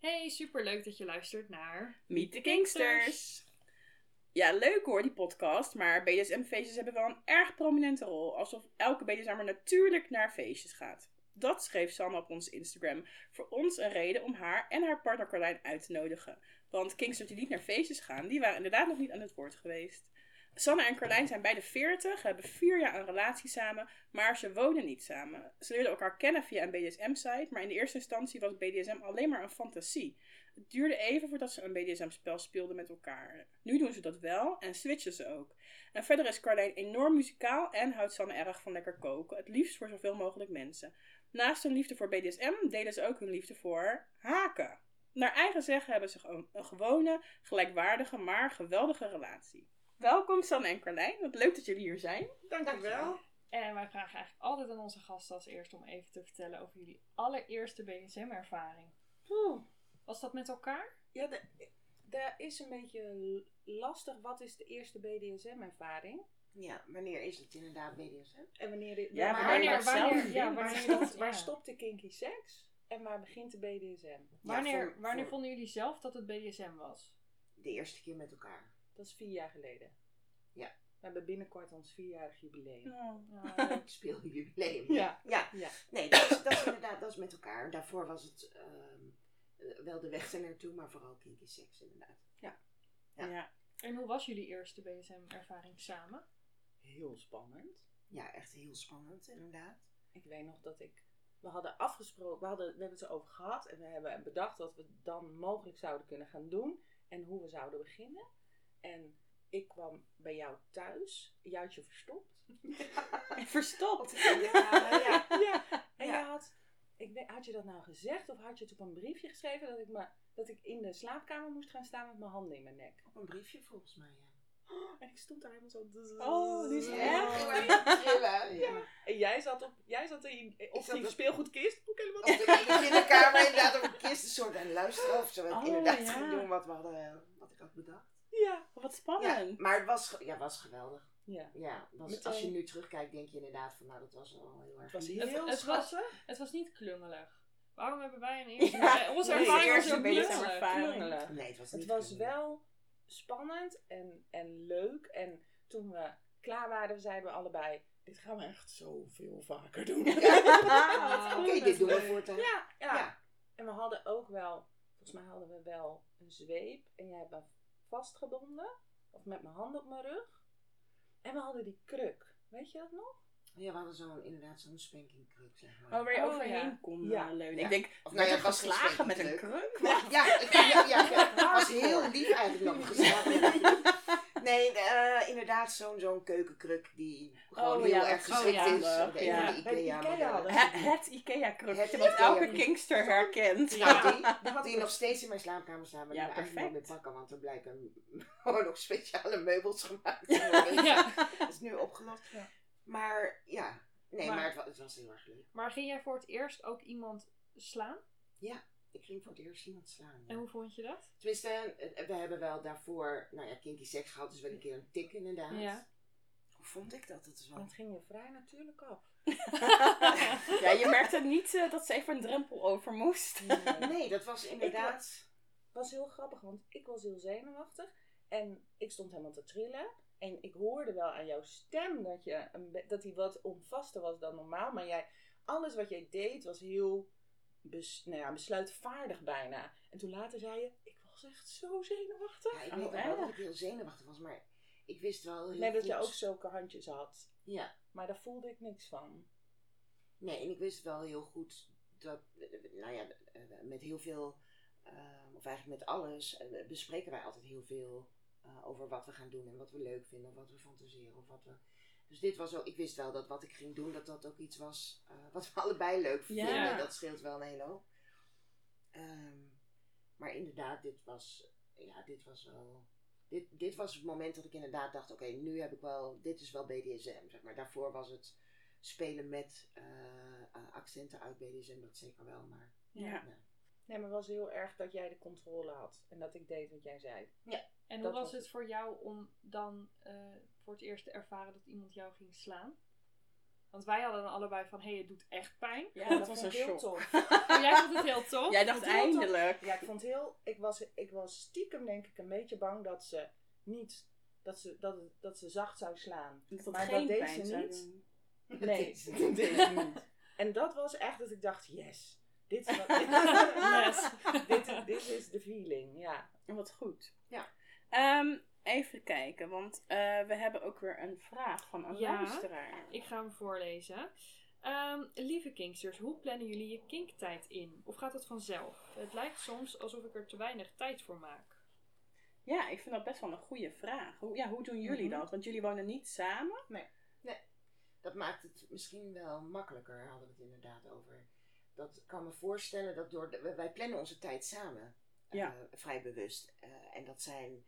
Hey, superleuk dat je luistert naar... Meet the Kingsters! Ja, leuk hoor, die podcast, maar BDSM-feestjes hebben wel een erg prominente rol. Alsof elke BDSM'er natuurlijk naar feestjes gaat. Dat schreef Sanne op ons Instagram. Voor ons een reden om haar en haar partner Carlijn uit te nodigen. Want Kingsters die niet naar feestjes gaan, die waren inderdaad nog niet aan het woord geweest. Sanne en Carlijn zijn beide 40, hebben vier jaar een relatie samen, maar ze wonen niet samen. Ze leerden elkaar kennen via een BDSM-site, maar in de eerste instantie was BDSM alleen maar een fantasie. Het duurde even voordat ze een BDSM-spel speelden met elkaar. Nu doen ze dat wel en switchen ze ook. En verder is Carlijn enorm muzikaal en houdt Sanne erg van lekker koken, het liefst voor zoveel mogelijk mensen. Naast hun liefde voor BDSM delen ze ook hun liefde voor haken. Naar eigen zeggen hebben ze een, een gewone, gelijkwaardige, maar geweldige relatie. Welkom Sanne en Carlijn, wat leuk dat jullie hier zijn. Dankjewel. En wij vragen eigenlijk altijd aan onze gasten als eerst om even te vertellen over jullie allereerste BDSM-ervaring. Was dat met elkaar? Ja, daar is een beetje lastig. Wat is de eerste BDSM-ervaring? Ja, wanneer is het inderdaad BDSM? En wanneer... De, Ja, waar, wanneer- ja, waar, wanneer, dat, waar stopt de kinky seks? En waar begint de BDSM? Wanneer, voor- wanneer voor- vonden jullie zelf dat het BDSM was? De eerste keer met elkaar. Dat is vier jaar geleden. Ja. We hebben binnenkort ons vierjarig jubileum. Nou, Ik speel jubileum. Ja. Ja. Ja. Nee, dat is, dat is inderdaad dat is met elkaar. Daarvoor was het ehm, eh, wel de weg naartoe, maar vooral kinky seks inderdaad. Ja. Ja. en hoe was jullie eerste BDSM-ervaring samen? Heel spannend. Ja, echt heel spannend inderdaad. Ik weet nog dat ik... We hadden afgesproken, we, hadden, we hebben het erover gehad en we hebben bedacht wat we dan mogelijk zouden kunnen gaan doen en hoe we zouden beginnen. En ik kwam bij jou thuis, je had je verstopt. Verstopt. Ja, ja. Ja, en Ja. je had, ik weet, had je dat nou gezegd of had je het op een briefje geschreven dat ik, me, dat ik in de slaapkamer moest gaan staan met mijn handen in mijn nek? Op een briefje volgens mij, ja. En ik stond daar helemaal zo. Oh, die is echt? trillen, ja. Ja. En jij zat op, jij zat in, op zat die op- speelgoedkist. Ook helemaal. Op de, in de kinderkamer inderdaad op een kist een soort aan luisteren of zo. Oh, inderdaad ja. doen wat, we hadden, wat ik had bedacht. Ja. Wat Ja, spannend. maar het was, ja, was geweldig. ja. Ja, was, Meteen- als je nu terugkijkt, denk je inderdaad van, nou, dat was wel heel erg Het was lief. Het- heel het was-. Het was niet klungelig. Waarom hebben wij een eerste... Ja, onze nee, ervaring was klungelig. Nee, het was Het was klungelig. wel spannend en, en leuk. En toen we klaar waren, zeiden we allebei: Dit gaan we echt zoveel vaker doen. Ah, Oké, dit doen we voortaan. Ja, ja. Ja. En we hadden ook wel, volgens mij hadden we wel een zweep. En jij hebt vastgebonden. Of met mijn handen op mijn rug. En we hadden die kruk. Weet je dat nog? Ja, we hadden zo'n, inderdaad zo'n spankingkruk, zeg maar. Oh, waar je Oh, overheen ja. kon Ja. eh, leunen. Ja. Ik denk, Of nou werd er het was geslagen met een kruk? Ja, ja, ja, ja, was heel lief eigenlijk nog geslagen. Nee, eh, inderdaad zo'n zo'n keukenkruk die gewoon Oh, heel ja, erg geschikt ja. is. Ook een Ja. de Ikea Ikea Het, Ikea-krukje, Het wat elke. Kingster herkent. Ja, die, Die had die nog steeds in mijn slaapkamer staan, maar Ja, die eigenlijk perfect. meer pakken, want er blijken gewoon nog speciale meubels gemaakt. Ja. Dat is nu opgelost. Ja. Maar ja, nee, Maar- maar, het, was, het was heel erg leuk. Maar ging jij voor het eerst ook iemand slaan? Ik ging voor het eerst iemand slaan. ja. En hoe vond je dat? Tenminste, eh, we hebben wel daarvoor, nou ja, kinky seks gehad, dus wel een keer een tik inderdaad. Ja. Hoe vond ik dat? Dat is wel... Dat ging je vrij natuurlijk af. Ja, je merkte niet eh, dat ze even een drempel over moest. Nee, dat was inderdaad... was heel grappig, want ik was heel zenuwachtig. En ik stond helemaal te trillen. En ik hoorde wel aan jouw stem dat, je dat hij wat onvaster was dan normaal. Maar jij, alles wat jij deed was heel bes, nou ja, besluitvaardig bijna. En toen later zei je, ik was echt zo zenuwachtig. Ja, ik Oh, weet nog wel dat ik heel zenuwachtig was, maar ik wist wel heel Nee, dat je ook zulke handjes had. Ja, Maar daar voelde ik niks van. nee, en ik wist wel heel goed dat, nou ja, met heel veel, eh, of eigenlijk met alles, eh, bespreken wij altijd heel veel eh, over wat we gaan doen en wat we leuk vinden, of wat we fantaseren, of wat we... Dus dit was ook, ik wist wel dat wat ik ging doen, dat dat ook iets was eh, wat we allebei leuk Ja. vinden. Dat scheelt wel een hele hoop. Ehm, inderdaad, dit was, ja, dit was wel. Dit, dit was het moment dat ik inderdaad dacht: oké, nu heb ik wel. Dit is wel BDSM. Zeg maar. Daarvoor was het spelen met eh, eh, accenten uit BDSM, dat zeker wel. Maar Ja. Nee, maar het was heel erg dat jij de controle had. En dat ik deed wat jij zei. En hoe Dat was was het het. voor jou om dan eh, voor het eerst te ervaren dat iemand jou ging slaan? Want wij hadden dan allebei van, hé, hey, het doet echt pijn. Ja, dat dat was een heel shock. tof. Maar jij vond het heel tof. Jij dacht eindelijk. Ja, ik vond heel. Ik was, ik was stiekem denk ik een beetje bang dat ze niet. Dat ze, dat, dat ze zacht zou slaan. Dat dat Maar dat geen deed pijn ze niet. doen. Nee, dat deed ze niet. En dat was echt dat ik dacht, yes. Dit is, wat, dit, Yes. dit, dit is de feeling, ja. Wat goed. Ja. Ehm, even kijken, want eh, we hebben ook weer een vraag van een Ja. luisteraar. Ik ga hem voorlezen. Ehm, lieve Kinksters, hoe plannen jullie je kinktijd in? Of gaat het vanzelf? Het lijkt soms alsof ik er te weinig tijd voor maak. Ja, ik vind dat best wel een goede vraag. Hoe, ja, hoe doen jullie Mhm. dat? Want jullie wonen niet samen. Dat maakt het misschien wel makkelijker, hadden we het inderdaad over. Dat kan me voorstellen dat door. De, wij plannen onze tijd samen. eh, Ja. vrij bewust. Eh, en dat zijn.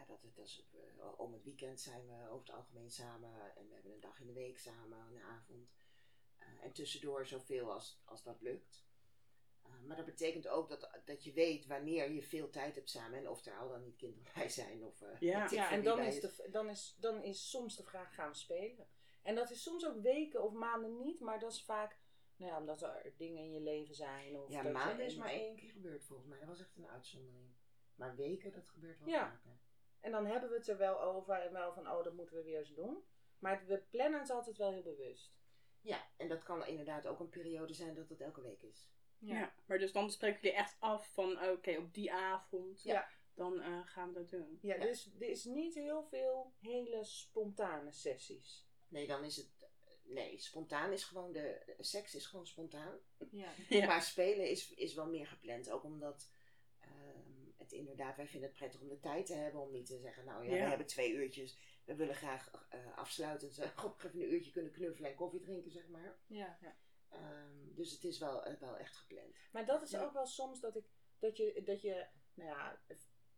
Eh, dat, dat is, eh, om het weekend zijn we over het algemeen samen. En we hebben een dag in de week samen, een avond. Eh, en tussendoor zoveel als, als dat lukt. Eh, maar dat betekent ook dat, dat je weet wanneer je veel tijd hebt samen. En of er al dan niet kinderen bij zijn. Of, Ja. Ja, en dan is, de, dan, is, dan is soms de vraag, gaan we spelen? En dat is soms ook weken of maanden niet, maar dat is vaak, nou ja, omdat er dingen in je leven zijn. Of Ja, maanden is maar één keer gebeurd volgens mij. Dat was echt een uitzondering. Maar weken, dat gebeurt wel Ja. vaker. En dan hebben we het er wel over en wel van, oh, dat moeten we weer eens doen. Maar we plannen het altijd wel heel bewust. Ja, en dat kan inderdaad ook een periode zijn dat het elke week is. Ja. Maar dus dan spreken jullie echt af van, oké, op die avond, Ja. dan eh, gaan we dat doen. Ja, Ja. Dus er is niet heel veel hele spontane sessies. Nee, dan is het. Nee, spontaan is gewoon de. Seks is gewoon spontaan. Ja. Ja. Maar spelen is, is wel meer gepland. Ook omdat. Inderdaad, wij vinden het prettig om de tijd te hebben. Om niet te zeggen, nou ja, Ja. we hebben twee uurtjes. We willen graag eh afsluitend eh, op even een uurtje kunnen knuffelen en koffie drinken, zeg maar. Ja. Ehm, dus het is wel, eh, wel echt gepland. Maar dat is Ja. ook wel soms dat ik dat je, dat je, nou ja,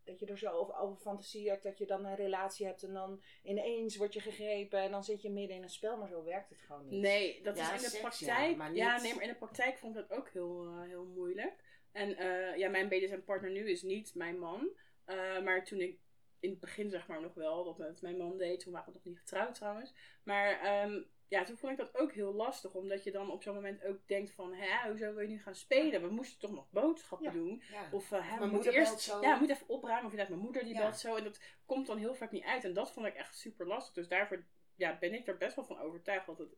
dat je er zo over, over fantasieert dat je dan een relatie hebt en dan ineens word je gegrepen en dan zit je midden in een spel, maar zo werkt het gewoon niet. Nee, dat Ja, is in de seks, praktijk. ja, maar niet- Ja, nee, maar in de praktijk vond ik dat ook heel, eh, heel moeilijk. En eh, ja, mijn BDSM-partner nu is niet mijn man. Eh, maar toen ik in het begin zeg maar nog wel dat met mijn man deed, toen waren we nog niet getrouwd trouwens. Maar ehm, ja, toen vond ik dat ook heel lastig, omdat je dan op zo'n moment ook denkt van, hè, hoezo wil je nu gaan spelen? We moesten toch nog boodschappen Ja. doen? Ja. Of uh, hè, we moeten eerst, zo. ja, we moeten even opruimen. Of inderdaad, mijn moeder die Ja. belt zo. En dat komt dan heel vaak niet uit. En dat vond ik echt super lastig. Dus daarvoor ja, ben ik er best wel van overtuigd dat het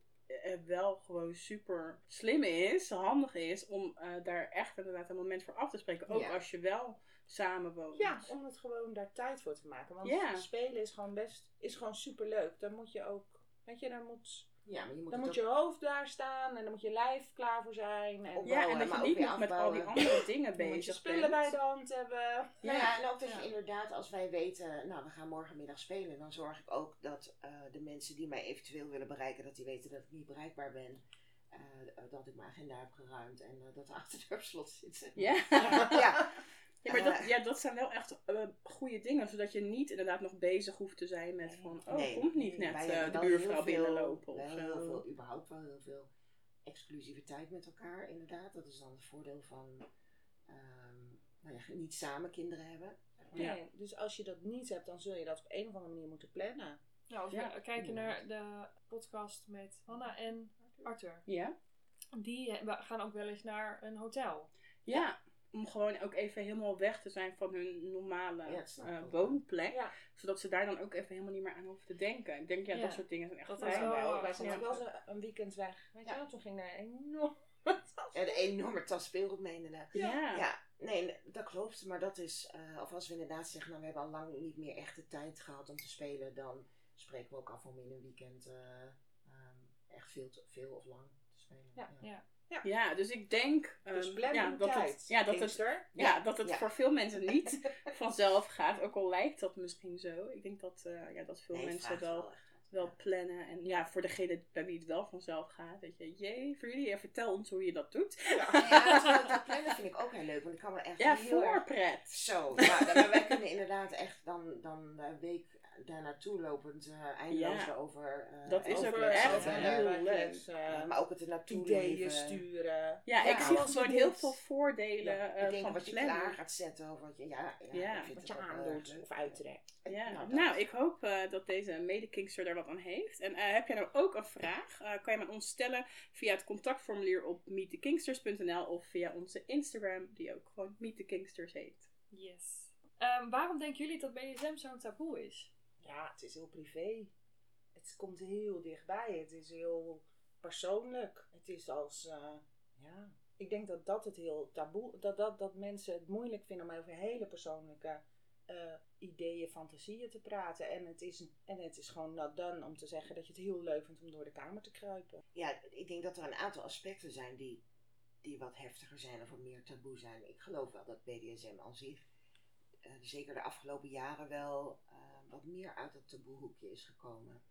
wel gewoon super slim is, handig is, om eh, daar echt inderdaad een moment voor af te spreken. Ook Ja. als je wel samen woont. Ja, om het gewoon daar tijd voor te maken. Want Ja. spelen is gewoon best, is gewoon super leuk. Dan moet je ook, weet je, dan moet, Ja, maar je moet dan moet je hoofd daar staan en dan moet je lijf klaar voor zijn. En Ja, en dat je niet nog met al die andere dingen dan moet je bezig spullen bent. bij de hand hebben. Nou ja, en ook dat Ja. je inderdaad, als wij weten, nou we gaan morgenmiddag spelen, dan zorg ik ook dat eh, de mensen die mij eventueel willen bereiken, dat die weten dat ik niet bereikbaar ben. Eh, dat ik mijn agenda heb geruimd en eh, dat de achterdeur op slot zit. Ja. ja. Ja, maar dat, Eh, ja, dat zijn wel echt eh, goede dingen, zodat je niet inderdaad nog bezig hoeft te zijn met van, oh, Nee, komt niet net eh, de buurvrouw binnenlopen of heel zo. veel, überhaupt wel heel veel exclusiviteit met elkaar, inderdaad. Dat is dan het voordeel van ehm, nou ja, niet samen kinderen hebben. Ja. Nee, dus als je dat niet hebt, dan zul je dat op een of andere manier moeten plannen. Nou, als Ja, we kijken naar de podcast met Hanna en Arthur. Ja? Die gaan ook wel eens naar een hotel. Ja, om gewoon ook even helemaal weg te zijn van hun normale Ja, eh, woonplek. Ja. Zodat ze daar dan ook even helemaal niet meer aan hoeven te denken. Ik denk, ja, Ja. dat soort dingen zijn echt Dat fijn. wel- wij, zijn ja. wel eens een- weekend weg. Weet je Ja. wel, toen ging er een enorm En een enorme tas speelgoed mee inderdaad. Ja. Ja, nee, nee, dat klopt. Maar dat is, eh, of als we inderdaad zeggen, nou we hebben al lang niet meer echt de tijd gehad om te spelen, dan spreken we ook af om in een weekend eh, ehm, echt veel, te- veel of lang te spelen. Ja, Ja. Ja, dus ik denk Dus ja, dat tijd. het, ja, dat het, ja, dat het voor veel mensen niet vanzelf gaat. Ook al lijkt dat misschien zo. Ik denk dat, eh, ja, dat veel Nee, mensen wel wel wel plannen. En ja, voor degene bij wie het wel vanzelf gaat, weet je, jee, voor jullie, vertel ons hoe je dat doet. Ja, dat, dat plannen vind ik ook heel leuk, want ik kan me echt Ja, heel erg... voorpret. Zo, ja, maar wij kunnen inderdaad echt dan, dan week daar naartoe lopend uh, eindeloos Ja. over. eh, Dat is ook over- echt over- heel leuk. eh, maar ook het er naartoe ideeën leven. sturen. Ja, Ja, ik zie als gewoon heel veel voordelen Ja, eh, ik denk van wat je plannen. klaar gaat zetten of wat je, ja, ja, Wat je ook aandoet of uittrekt. Ja, Nou, nou, ik hoop eh, dat deze mede-Kingster daar wat aan heeft. En eh, heb jij nou ook een vraag? eh, kan je met ons stellen via het contactformulier op meetthekingsters.nl of via onze Instagram, die ook gewoon Meet the Kingsters heet. Yes. Ehm, waarom denken jullie dat BDSM zo'n taboe is? Ja, het is heel privé. Het komt heel dichtbij. Het is heel persoonlijk. Het is als, eh, ja, ik denk dat dat het heel taboe, dat, dat, dat mensen het moeilijk vinden om over hele persoonlijke eh, ideeën, fantasieën te praten. En het, is, en het is gewoon not done om te zeggen dat je het heel leuk vindt om door de kamer te kruipen. Ja, ik denk dat er een aantal aspecten zijn die, die wat heftiger zijn of wat meer taboe zijn. Ik geloof wel dat BDSM aan zich, eh, zeker de afgelopen jaren wel, wat meer uit het taboehoekje is gekomen.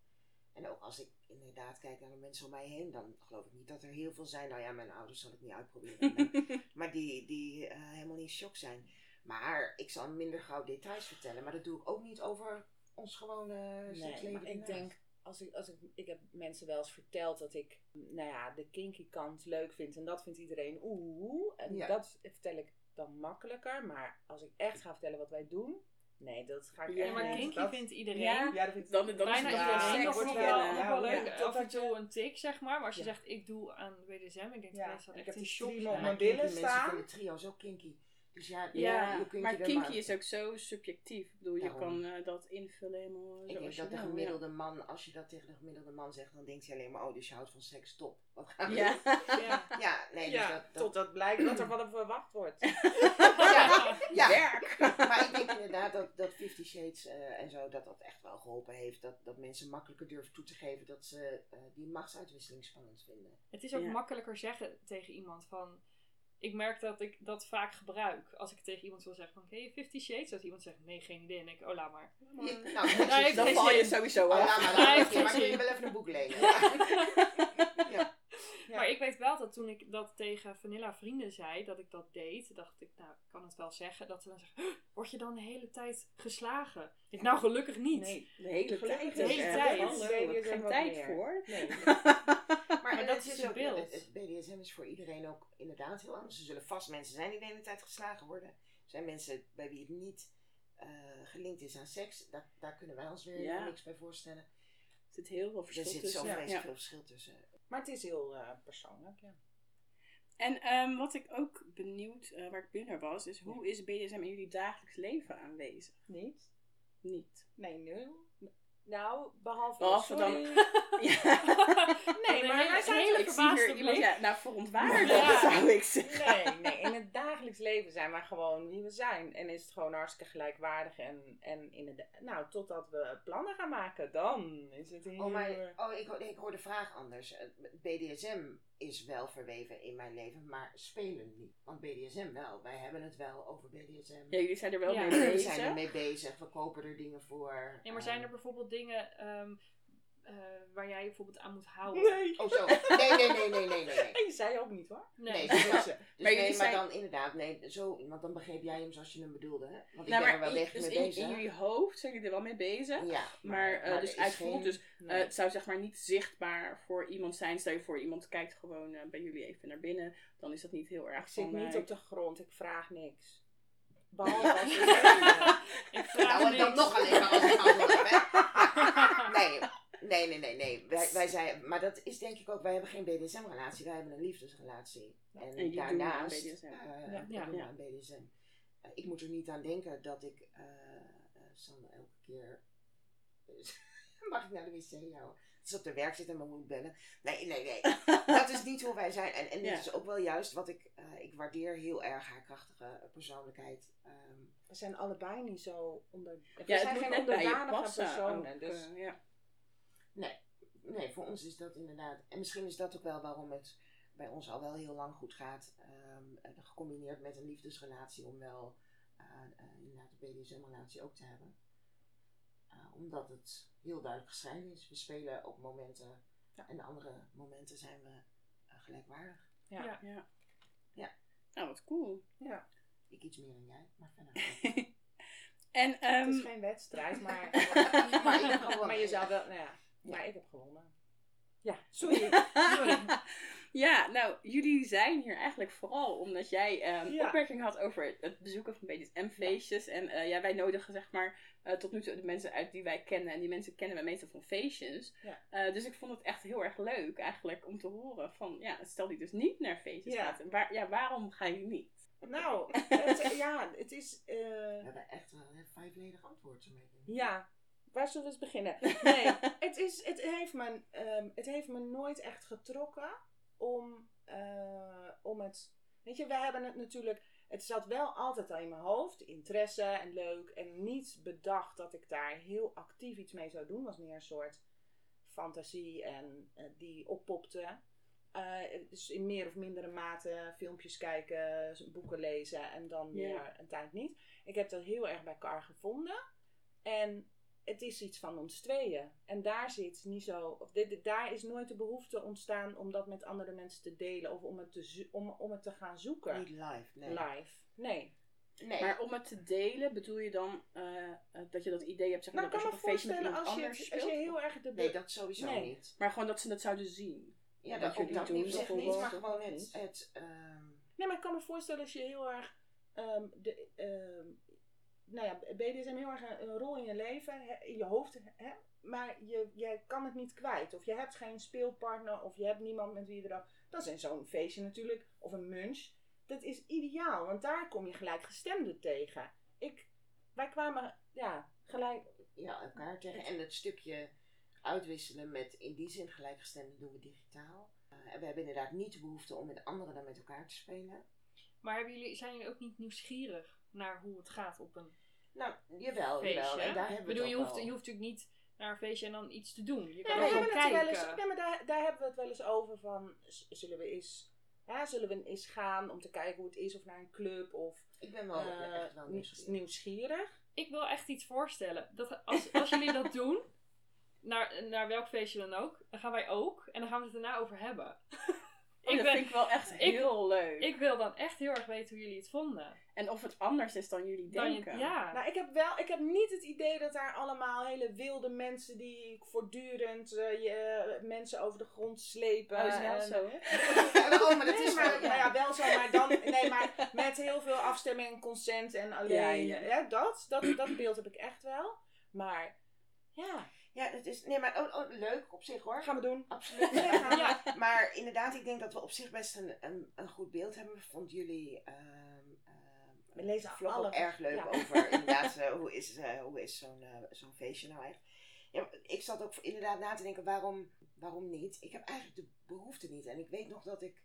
En ook als ik inderdaad kijk naar de mensen om mij heen, dan geloof ik niet dat er heel veel zijn. Nou ja, mijn ouders zal ik niet uitproberen. maar- maar die, die eh, helemaal niet in shock zijn. Maar ik zal minder gauw details vertellen. Maar dat doe ik ook niet over ons gewone Nee, seksleven. maar ik denk, als ik, als ik, ik heb mensen wel eens verteld dat ik, nou ja, de kinky kant leuk vind. En dat vindt iedereen oeh. En Ja. dat vertel ik dan makkelijker. Maar als ik echt ga vertellen wat wij doen, nee, dat ga ik Ja, echt Ja, maar niet. kinky Dat- vindt iedereen. Ja, Ja, dat vind ik dan, dan is Bijna iedereen nog, seks nog wel, nog ja, wel leuk. ja. af en toe een tik, zeg maar. Maar als je Ja. zegt, ik doe aan BDSM, ik denk Ja, dat mensen en dat ik echt heb die shock op mijn billen mensen staan. vinden trio's ook kinky. Dus ja, Ja, je kunt maar je kinky maar- is ook zo subjectief. Ik bedoel, je kan eh, dat invullen helemaal Ik denk dat de wil. gemiddelde man, als je dat tegen de gemiddelde man zegt, dan denkt hij alleen maar, oh, dus je houdt van seks, top. Wat gaan we Ja. doen? Ja. Ja, nee, dus dat, dat, totdat blijkt wat er van hem verwacht wordt. ja, ja. Werk! Maar ik denk inderdaad dat, dat Fifty Shades eh, en zo, dat dat echt wel geholpen heeft. Dat, dat mensen makkelijker durven toe te geven dat ze eh, die machtsuitwisseling spannend vinden. Het is ook Ja. makkelijker zeggen tegen iemand van... Ik merk dat ik dat vaak gebruik. Als ik tegen iemand wil zeggen van... Ken je Fifty Shades? Als iemand zegt nee, geen idee. En ik, oh laat maar. Ja, nou, Dan val je sowieso Oh, af. laat maar, maar kun je wel even een boek lenen. Ja. ja. Ja. Maar ik weet wel dat toen ik dat tegen Vanilla vrienden zei, dat ik dat deed, dacht ik, nou, ik kan het wel zeggen. Dat ze dan zeggen, "Huh, word je dan de hele tijd geslagen? Ik nou, gelukkig niet. Nee. De hele tijd. de hele tijd. BDSM heb ik geen tijd voor. Nee. Maar, Maar dat het is het beeld. het- BDSM is voor iedereen ook inderdaad heel anders. Er zullen vast mensen zijn die de hele tijd geslagen worden. Er zijn mensen bij wie het niet eh, gelinkt is aan seks. Daar, daar kunnen wij ons weer Ja. niks bij voorstellen. Er zit heel veel Er verschil zit tussen. zo Ja. vreselijk Ja. veel verschil tussen. Maar het is heel eh, persoonlijk, ja. En ehm, wat ik ook benieuwd, eh, waar ik benieuwd naar was, is hoe is BDSM in jullie dagelijks leven aanwezig? Niet? Niet. Nee, nul. Nou, behalve... Behalve dan-. Ja. Nee, maar wij zijn hele hier iemand, ja, nou verontwaardigd Ja. zou ik zeggen. Nee, nee, dagelijks leven zijn wij gewoon wie we zijn. En is het gewoon hartstikke gelijkwaardig. En, en in het, nou, totdat we plannen gaan maken, dan is het heel... Oh, maar, oh ik, hoor- ik hoor de vraag anders. Eh, BDSM is wel verweven in mijn leven, maar spelen niet. Want BDSM wel. Wij hebben het wel over BDSM. Ja, jullie zijn er wel Ja. mee We bezig. zijn ermee bezig. We kopen er dingen voor. Ja, maar zijn er Ehm, bijvoorbeeld dingen ehm, eh, waar jij bijvoorbeeld aan moet houden? Nee. Oh zo. Nee, nee, nee, nee, nee, nee. En je zei ook niet hoor. Nee. Nee, zo- dus Maar nee, jullie maar zijn- dan inderdaad, nee, zo, want dan begreep jij hem zoals je hem bedoelde, hè? Want ik Nou, ben er maar wel in, echt dus mee in, bezig. in jullie hoofd zijn jullie er wel mee bezig. ja, Maar, eh, er dus is uitgevoerd, dus. Eh, het zou zeg maar niet zichtbaar voor iemand zijn. Stel je voor, iemand kijkt gewoon eh, bij jullie even naar binnen. Dan is dat niet heel erg ik zit niet eh, op de grond, ik vraag niks. Behalve als ik... Ik vraag Nou, dan niks. nog alleen maar als ik antwoord heb, hè? Nee, nee, nee, nee, nee. Wij, wij zijn, maar dat is denk ik ook, wij hebben geen BDSM-relatie, wij hebben een liefdesrelatie. En, En jullie doen aan daarnaast BDSM. eh, Ja. we Ja. doen Ja. aan BDSM. Eh, ik moet er niet aan denken dat ik, eh eh, Sanne, elke keer... Mag ik naar de wc jou? Dat ze op de werk zit en me moet bellen. Nee, nee, nee. dat is niet hoe wij zijn. En, en Ja. dat is ook wel juist wat ik... eh, ik waardeer heel erg haar krachtige persoonlijkheid. Ehm, We zijn allebei niet zo onder... We Ja, zijn geen onderdanige passen. personen. ook, dus ja. Nee, voor ons is dat inderdaad. En misschien is dat ook wel waarom het bij ons al wel heel lang goed gaat. ehm, en gecombineerd met een liefdesrelatie om wel eh, eh, inderdaad een BDSM-relatie ook te hebben. Eh, omdat het heel duidelijk gescheiden is. We spelen op momenten en andere momenten zijn we eh, gelijkwaardig. Ja. Ja. Ja. Ja. Nou, wat cool. Ik iets meer dan jij, maar verder. En, Het ehm, is geen wedstrijd, maar, Maar maar je zou wel, nou ja, maar ik heb gewonnen. Ja, sorry. Sorry. ja, nou, jullie zijn hier eigenlijk vooral omdat jij Ja. opmerking had over het bezoeken van BDSM-feestjes. En eh, ja, wij nodigen zeg maar eh, tot nu toe de mensen uit die wij kennen. En die mensen kennen wij meestal van feestjes. Ja. Eh, dus ik vond het echt heel erg leuk eigenlijk om te horen van, ja, stel die dus niet naar feestjes Ja. gaat. Waar, ja, waarom ga je niet? Nou, het, ja, het is... eh, We hebben echt wel een vijfledig antwoord zo mee. Ja, waar zullen we eens beginnen? Nee, het, is, het, heeft me, ehm, het heeft me nooit echt getrokken om, eh, om het... Weet je, wij hebben het natuurlijk... Het zat wel altijd al in mijn hoofd, interesse en leuk. En niet bedacht dat ik daar heel actief iets mee zou doen. Was meer een soort fantasie en eh, die oppopte. Eh, dus in meer of mindere mate filmpjes kijken, boeken lezen en dan Ja. weer een tijd niet. Ik heb dat heel erg bij elkaar gevonden. En het is iets van ons tweeën. En daar zit niet zo. Of dit, dit- daar is nooit de behoefte ontstaan om dat met andere mensen te delen. Of om het te, om, om het te gaan zoeken. Niet live, nee. Live. Nee. Nee. Maar om het te delen, bedoel je dan eh, eh, dat je dat idee hebt, zeg maar, Nou, dat kan als me je op een feestje met iemand als je, anders speelt? als je heel erg de. nee, dat sowieso Nee. niet. Maar gewoon dat ze dat zouden zien. Ja, dat, jullie dat doen, niet, zeg niet, bijvoorbeeld. maar gewoon het, Niet. het ehm, Nee, maar ik kan me voorstellen als je heel erg. ehm, de, ehm, nou ja, BDSM heel erg een, een rol in je leven, hè, in je hoofd, hè, maar je, je kan het niet kwijt. Of je hebt geen speelpartner, of je hebt niemand met wie je er. Dat is in zo'n feestje natuurlijk, of een munch. Dat is ideaal, want daar kom je gelijkgestemden tegen. Ik, wij kwamen, ja, gelijk. ja, elkaar tegen. En het stukje uitwisselen met in die zin gelijkgestemden doen we digitaal. Eh, en we hebben inderdaad niet de behoefte om met anderen dan met elkaar te spelen. Maar hebben jullie, zijn jullie ook niet nieuwsgierig naar hoe het gaat op een Nou, jawel, feestje? jawel. En daar ik hebben we bedoel, het je ook hoeft, wel. je hoeft natuurlijk niet naar een feestje en dan iets te doen. Je Ja, kan we ook hebben gewoon het er wel kijken. eens, ja, maar daar, daar hebben we het wel eens over van, z- zullen we eens, ja, zullen we eens gaan om te kijken hoe het is, of naar een club, of Ik ben wel eh, echt wel nieuws- nieuwsgierig. nieuwsgierig. Ik wil echt iets voorstellen. Dat als, als jullie dat doen, naar, naar welk feestje dan ook, dan gaan wij ook. En dan gaan we het erna over hebben. Oh, ik, dat ben, vind ik wel echt ik- heel leuk. ik wil dan echt heel erg weten hoe jullie het vonden. En of het anders is dan jullie Dan je- denken. ja. Nou, ik heb wel, ik heb niet het idee dat daar allemaal hele wilde mensen die voortdurend eh, je, eh, mensen over de grond slepen. Oh, is wel en- zo, hè? oh, maar dat Nee, is maar, wel, maar ja, wel zo, maar dan, nee, maar met heel veel afstemming en consent en alleen, Ja, ja, ja. dat, dat, dat beeld heb ik echt wel. Maar, ja, Ja, het is, nee, maar oh, oh, leuk op zich hoor. gaan we doen. Absoluut. Ja. Ja. Maar inderdaad, ik denk dat we op zich best een, een, een goed beeld hebben. Vond jullie ehm ehm, We lezen vlog alle- ook erg leuk ja. over inderdaad, eh, hoe is, eh, hoe is zo'n eh, zo'n feestje nou echt. Ja, ik zat ook inderdaad na te denken, waarom, waarom niet? Ik heb eigenlijk de behoefte niet. En ik weet nog dat ik,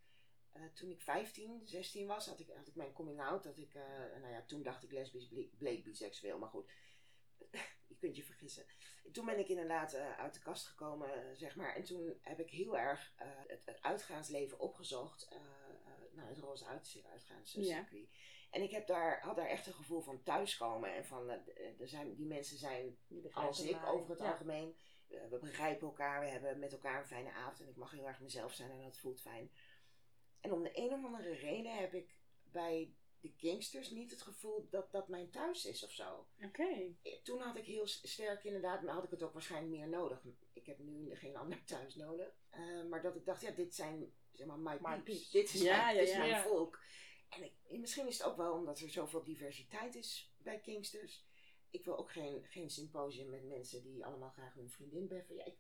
eh, toen ik 15, 16 was, had ik, had ik mijn coming out. Dat ik, eh, nou ja, toen dacht ik lesbisch, bleek, bleek biseksueel, maar goed. Je kunt je vergissen. Toen ben ik inderdaad eh, uit de kast gekomen, eh, zeg maar. En toen heb ik heel erg eh, het, het uitgaansleven opgezocht. eh, nou, het roze uit, uitgaanscircuit. En ik heb daar, had daar echt een gevoel van thuiskomen. En van, er zijn, die mensen zijn als ik over het Ja. algemeen. We begrijpen elkaar, we hebben met elkaar een fijne avond. En ik mag heel erg mezelf zijn en dat voelt fijn. En om de een of andere reden heb ik bij de Kingsters niet het gevoel dat dat mijn thuis is of zo. Oké. Toen had ik heel sterk inderdaad, maar had ik het ook waarschijnlijk meer nodig. Ik heb nu geen ander thuis nodig. Eh, maar dat ik dacht, ja, dit zijn zeg maar my, My peeps. Dit is, Ja, mijn, ja, dit is ja. mijn volk. En ik, misschien is het ook wel omdat er zoveel diversiteit is bij Kingsters. Ik wil ook geen, geen symposium met mensen die allemaal graag hun vriendin beffen. Ja, ik,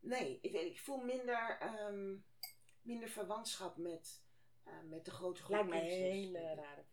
nee, ik, weet- ik voel minder, ehm, minder verwantschap met, eh, met de grote groep Lijkt me een hele rare.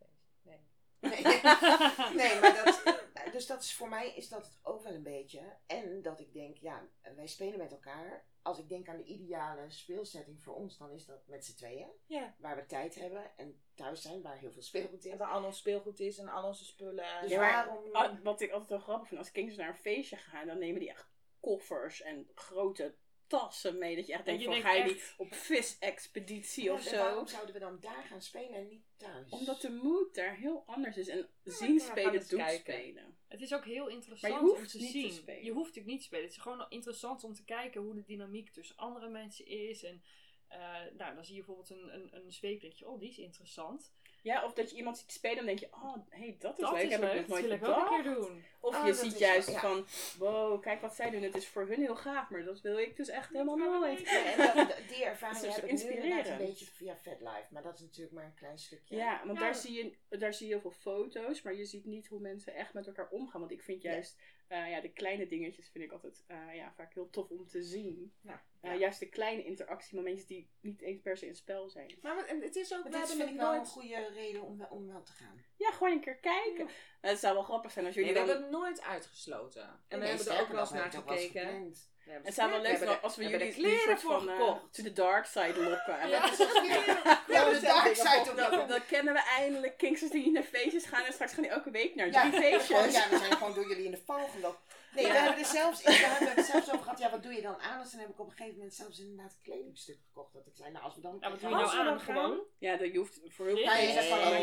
Nee. Maar dat, dus dat is voor mij is dat het ook wel een beetje. En dat ik denk, ja, wij spelen met elkaar. Als ik denk aan de ideale speelsetting voor ons, dan is dat met z'n tweeën. Ja. Waar we tijd hebben en thuis zijn, waar heel veel speelgoed is. En waar al ons speelgoed is en al onze spullen. Dus Ja, waarom... Wat ik altijd wel grappig vind, als Kings naar een feestje gaan, dan nemen die echt koffers en grote tassen mee. Dat je echt denkt je van, denkt ga je die echt- op visexpeditie Ja, of zo? waarom zouden we dan daar gaan spelen en niet thuis? Omdat de mood daar heel anders is. En zien spelen eens doet spelen. Het is ook heel interessant Maar je hoeft om te niet te zien. spelen. Je hoeft natuurlijk niet te spelen. Het is gewoon interessant om te kijken hoe de dynamiek tussen andere mensen is. En eh, nou, dan zie je bijvoorbeeld een, een, een zweep. denk je, oh, die is interessant. Ja, of dat je iemand ziet spelen en denk je, oh, hey, dat is dat leuk, is heb leuk. ik nog Dat nooit wil ik ook een keer doen. Of Oh, je dat ziet is juist ja. van, wow, kijk wat zij doen, het is voor hun heel gaaf, maar dat wil ik dus echt helemaal nooit. niet. Ja, en dat, dat- die ervaring Dat is heb ik nu inderdaad een beetje via FetLife. Maar dat is natuurlijk maar een klein stukje. Ja, want Ja. Daar, zie je, daar zie je heel veel foto's, maar je ziet niet hoe mensen echt met elkaar omgaan. Want ik vind Ja. juist, eh, ja, de kleine dingetjes vind ik altijd eh, ja, vaak heel tof om te zien. Ja. Eh, Ja. Juist de kleine interactiemomentjes die niet eens per se in spel zijn. Maar wat- het is ook, Maar we dit hebben vind het ik wel een goede reden om, wel- om wel te gaan. Ja, gewoon een keer kijken. Het zou wel grappig zijn als jullie Nee, we dan... hebben het nooit uitgesloten. En we hebben er ook wel eens naar gekeken. We hebben Het zou wel we leuk zijn als we we jullie kleren soort voor van eh, gekocht. to the dark side lokken. En Ja. dan, is het- Ja, de dark side op dan, dan kennen we eindelijk Kingsters die naar feestjes gaan en straks gaan die elke week naar Ja, drie feestjes. ja, we zijn gewoon door jullie in de val gelopen. Nee, we hebben er zelfs, we hebben het zelfs over gehad, ja, wat doe je dan aan? Dus dan heb ik op een gegeven moment zelfs inderdaad een kledingstuk gekocht. Dat ik zei, nou, als we dan... Ja, wat doe je nou aan? gaan- Gewoon? Ja, dat je hoeft voor heel veel Nee,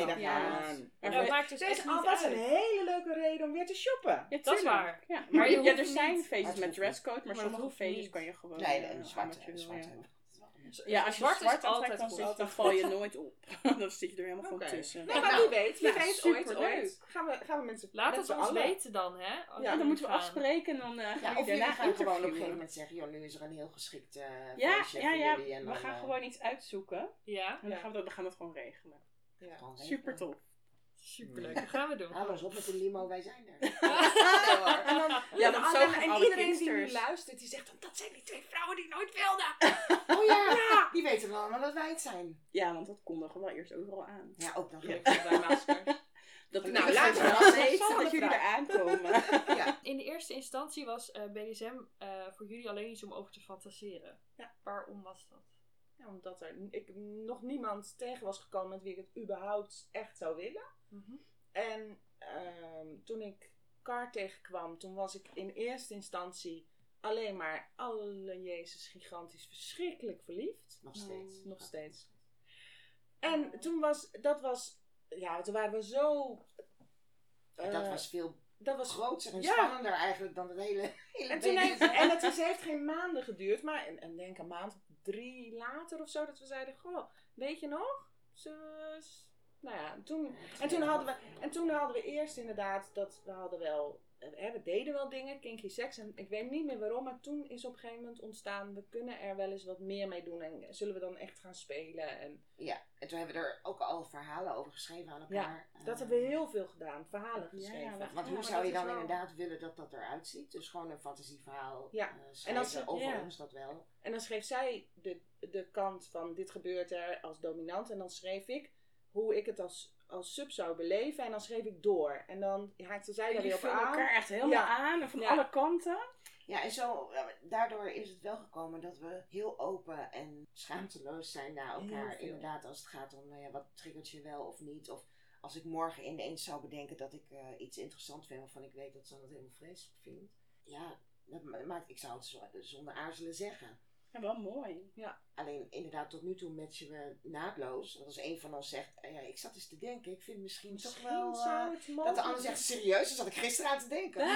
dat ja. Maar Ja, voor- maakt dus echt oh, niet dat is uit. een hele leuke reden om weer te shoppen. Ja, Dat is waar. Ja, maar, ja, er zijn feestjes met dresscode, maar, sommige feestjes kan je gewoon... Nee, eh, een aan zwart, ja. als je Zwart altijd aantrekt, dan, zit- dan val je nooit op. dan zit je er helemaal van tussen. Nee, maar Nou, wie weet, wie ja, weet, ooit, superleuk. ooit. Gaan we, gaan we mensen Laat het ons allen. weten dan, hè? Ja, dan moeten we gaan. afspreken en dan eh gaan Ja, we of daarna gaan gewoon op een gegeven moment zeggen, joh, nu is er een heel geschikt eh Ja, ja, voor ja. jullie. En We dan, gaan eh, gewoon iets uitzoeken. Ja, En dan gaan we, dat, we gaan dat gewoon regelen. Gewoon. Super tof. Superleuk. Dat gaan we doen. Hou eens op met de limo, wij zijn er. En dan, Ja, dan- zo en, iedereen die nu luistert, die zegt dan, dat zijn die twee vrouwen die nooit wilden. Oh ja, die weten dan allemaal dat wij het zijn. Ja, want dat kondigen we wel eerst overal aan. Ja, ook nog bij maskers. Dat Nou, nou, laten we we weten volgende dat jullie er aankomen. Ja. In de eerste instantie was eh, BDSM eh, voor jullie alleen iets om over te fantaseren. Ja. Waarom was dat? Ja, omdat er ik, nog niemand tegen was gekomen met wie ik het überhaupt echt zou willen. En ehm, toen ik Car tegenkwam, toen was ik in eerste instantie alleen maar alle Jezus gigantisch verschrikkelijk verliefd. Nog steeds. Nog steeds. En toen was, dat was, ja, toen waren we zo... Dat eh, was veel dat was groter en ja. spannender eigenlijk dan het hele, hele En, toen heeft, en het is, heeft geen maanden geduurd, maar en, en denk een maand, drie later of zo, dat we zeiden, goh, weet je nog? Zus. Nou ja, en toen, en toen, hadden we, en toen hadden we eerst inderdaad dat we hadden wel, we deden wel dingen, kinky seks, en ik weet niet meer waarom, maar toen is op een gegeven moment ontstaan, we kunnen er wel eens wat meer mee doen en zullen we dan echt gaan spelen. En Ja, en toen hebben we er ook al verhalen over geschreven aan elkaar. dat Eh, hebben we heel veel gedaan, verhalen Ja, geschreven. dat- Want Ja, hoe zou dat je dan wel- inderdaad willen dat dat eruit ziet? Dus gewoon een fantasieverhaal Ja, eh, en als ze- over ja. ons, dat wel. En dan schreef zij de, de kant van dit gebeurt er als dominant. En dan schreef ik hoe ik het als, als sub zou beleven. En dan schreef ik door. En dan haakte zij daar weer op vullen aan. elkaar echt helemaal Ja. aan en van Ja. alle kanten. Ja, en zo, eh, daardoor is het wel gekomen dat we heel open en schaamteloos zijn naar elkaar. Inderdaad, als het gaat om, nou ja, wat triggert je wel of niet. Of als ik morgen ineens zou bedenken dat ik eh, iets interessant vind waarvan ik weet dat ze het helemaal vreselijk vindt. Ja, dat ma- maakt, ik zou het zo- zonder aarzelen zeggen. Ja, wel mooi. Alleen inderdaad, tot nu toe matchen we naadloos. Want als een van ons zegt, ja, ik zat eens te denken, ik vind misschien, toch wel... Misschien eh, zou het dat de ander zegt, serieus? Daar zat ik gisteren aan te denken.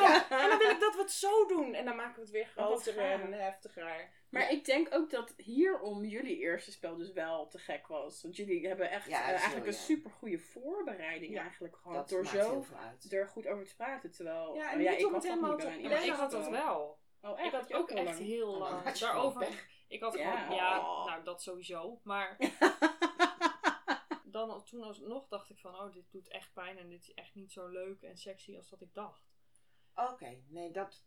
Ja, en dan wil ik dat we het zo doen. En dan maken we het weer wat groter en heftiger. Maar ik denk ook dat hierom jullie eerste spel dus wel te gek was. Want jullie hebben echt Ja, eh, dat eigenlijk heel, een ja. super goede voorbereiding Ja, eigenlijk gehad. Dat door zo er goed over te praten. Terwijl, Ja, en oh ik dat helemaal niet bij Ja, had dat wel. Oh, Ik had ook echt lang? heel Oh, lang daarover. Ik had Ja. gewoon, ja, Oh. nou dat sowieso. Maar dan toen alsnog dacht ik van, oh dit doet echt pijn en dit is echt niet zo leuk en sexy als dat ik dacht. Oké, nee, dat...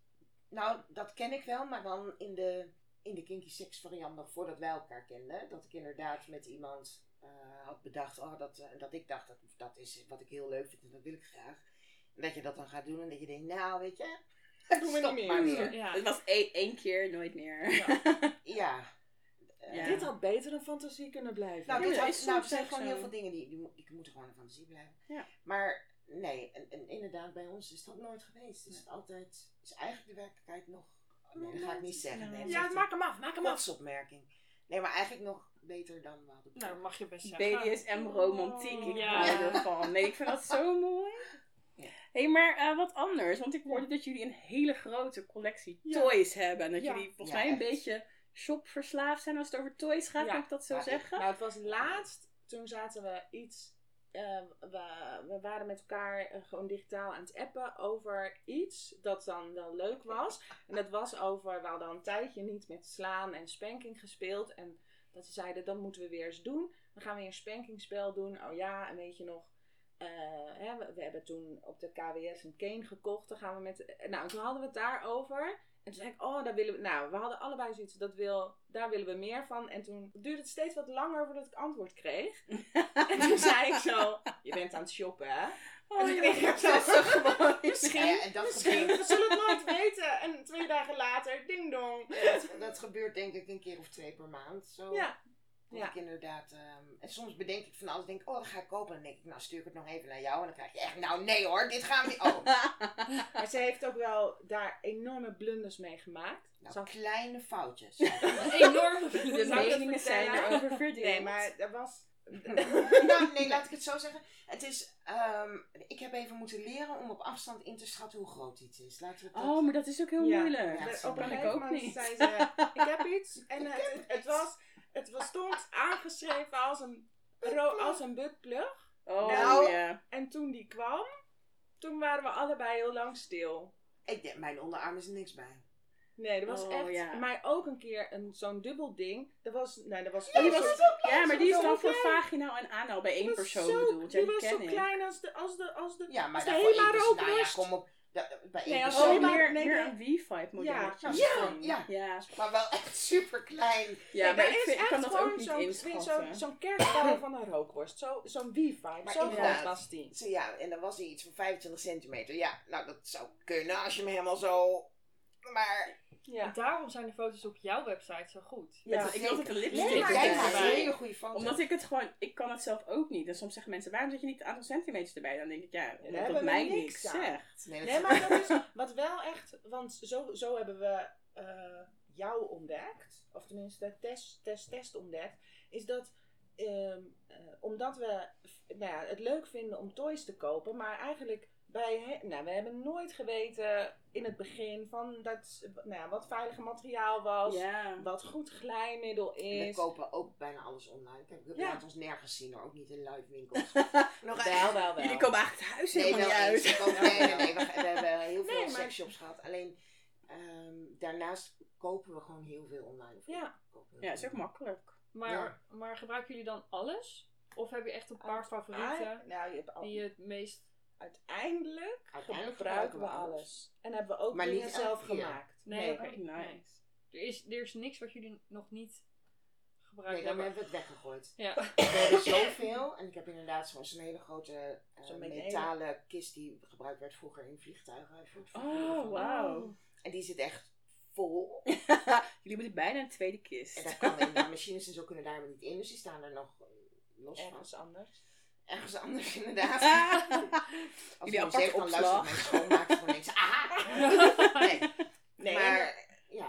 Nou, dat ken ik wel, maar dan in de, in de kinky sex variant nog voordat wij elkaar kenden. Dat ik inderdaad met iemand eh, had bedacht, oh, dat, eh, dat ik dacht, dat, dat is wat ik heel leuk vind en dat wil ik graag. En dat je dat dan gaat doen en dat je denkt, nou, weet je... Dat doen we stop niet meer. Ja. Het was één, keer, nooit meer. Ja. Ja. Dit had beter een fantasie kunnen blijven. Nou, Ja, dit had, nou, er zijn gewoon zo. heel veel dingen die, die, die moeten gewoon een fantasie blijven. Ja. Maar nee, en, en inderdaad, bij ons is dat nooit geweest. Is het altijd, is eigenlijk de werkelijkheid nog, nee, dat ga ik niet zeggen. Nee, ja, maak hem af, maak een hem af. opmerking. Nee, maar eigenlijk nog beter dan we hadden Nou, mag je best zeggen. BDSM romantiek, ik Ja. hou ervan. Nee, ik vind dat zo mooi. Hey, maar eh, wat anders. Want ik hoorde dat jullie een hele grote collectie Ja. toys hebben. En dat Ja. jullie volgens Ja, mij een echt. beetje shopverslaafd zijn als het over toys gaat. Ja. Kan ik dat zo Ja, zeggen? Nou, het was laatst, toen zaten we iets. eh, we, we waren met elkaar eh, gewoon digitaal aan het appen over iets dat dan wel leuk was. En dat was over, we hadden al een tijdje niet met slaan en spanking gespeeld. En dat ze zeiden, dat moeten we weer eens doen. Dan gaan we weer een spankingspel doen. Oh ja, en weet je nog, hè, we, we hebben toen op de KWS een cane gekocht. Dan gaan we met, eh, nou, toen hadden we het daarover. En toen zei ik, oh, daar willen we, nou, we hadden allebei zoiets, dat wil, daar willen we meer van. En toen duurde het steeds wat langer voordat ik antwoord kreeg. en toen zei ik zo, je bent aan het shoppen, hè? Oh, en toen kreeg ik zo, gewoon. misschien, Ja, ja, en dat misschien, gebeurt. we zullen het nooit weten. En twee dagen later, ding dong. Dat, dat gebeurt denk ik een keer of twee per maand. Zo. Ja, Dat Ja. ik inderdaad... ehm, en soms bedenk ik van alles. Denk ik, oh, dat ga ik kopen. En dan denk ik, nou, stuur ik het nog even naar jou. En dan krijg je echt, nou, nee hoor, dit gaan we niet... Oh, maar ze heeft ook wel daar enorme blunders mee gemaakt. nou, Zal- kleine foutjes. Enorm. De Zal ik het meningen zijn erover verdeeld. Nee, maar er was... nou, nee, laat ik het zo zeggen. Het is, ehm, ik heb even moeten leren om op afstand in te schatten hoe groot iets is. Laten we het dat... Oh, maar dat is ook heel Ja. moeilijk. Ja, dat dat op een kan ik gegeven ook moment niet. zei ze, ik heb iets. En het, het, het was, het was, stond aangeschreven als een, ro- als een buttplug. Oh, Nou. ja. En toen die kwam, toen waren we allebei heel lang stil. Ik denk, mijn onderarm is er niks bij. Nee, er was Oh, echt, ja. maar ook een keer een, zo'n dubbel ding. Dat was, nee, dat was, Oh, die dat was- zo- Ja, maar die is dan voor vaginaal en anaal bij één persoon zo- bedoeld. Ja, die die was zo klein als de, als de, als de, Ja, maar als de daarvoor HEMA één persoon- Nou ja, kom op. da- bij één Nee, als persoon. Oh, maar- meer, nee, meer een V-Vibe modelletje. Ja, ja. ja. Maar wel echt super klein. Ja, Nee, maar ik, is vind, ik kan echt dat ook gewoon niet zo'n- inschatten. Zo'n zo'n kerstbal van een rookworst. Zo- Zo'n V-vibe. Maar Zo groot was die. Zo, ja, en dan was hij iets van 25 centimeter. Ja, nou dat zou kunnen als je hem helemaal zo... Maar... Ja. Daarom zijn de foto's op jouw website zo goed. Met Ja, ik wil dat een Nee, lipstick maar jij maakt erbij. hele goede foto's. Omdat ik het gewoon, ik kan het zelf ook niet. En soms zeggen mensen, waarom zet je niet het aantal centimeters erbij? Dan denk ik, ja, omdat dat mij niks zegt. Nee, maar dat is wat wel echt, want zo, zo hebben we eh, jou ontdekt, of tenminste test, test, test ontdekt, is dat ehm, eh, omdat we nou ja, het leuk vinden om toys te kopen, maar eigenlijk bij, nou, we hebben nooit geweten in het begin van dat, nou ja, wat veilige materiaal was, Ja. Wat goed glijmiddel We is. kopen ook bijna alles online. Kijk, we Ja. laten ons nergens zien hoor. Ook niet in live winkels. Nog Wel, wel, wel. Jullie komen eigenlijk het huis Nee, helemaal niet uit. Nee, nee, nee. We, we hebben heel veel Nee, sexshops gehad. Alleen ehm, daarnaast kopen we gewoon heel veel online. Of Ja. we Ja, dat is ook makkelijk. Maar, Ja. maar gebruiken jullie dan alles? Of heb je echt een paar favorieten Ah, nou, je hebt al, die je het meest... uiteindelijk, Uiteindelijk gebruiken we alles. En hebben we ook Maar dingen niet zelf gemaakt. Nee, oké. Nice. nee. Er is, er is niks wat jullie nog niet gebruikt Nee, dan hebben. hebben we het weggegooid. Ja. We hebben zoveel. En ik heb inderdaad zo'n hele grote Zo'n metalen- kist die gebruikt werd vroeger in vliegtuigen. Voor het vervoer Oh, wauw. En die zit echt vol. Jullie moeten bijna een tweede kist. En daar kan in de machines en zo kunnen daar maar niet in. Dus die staan er nog eh, los van. Ergens anders. Ergens anders inderdaad. Als Jullie je aparte zegt, dan luistert mijn schoonmaker gewoon eens. Aha! Nee, Nee, en, maar ja.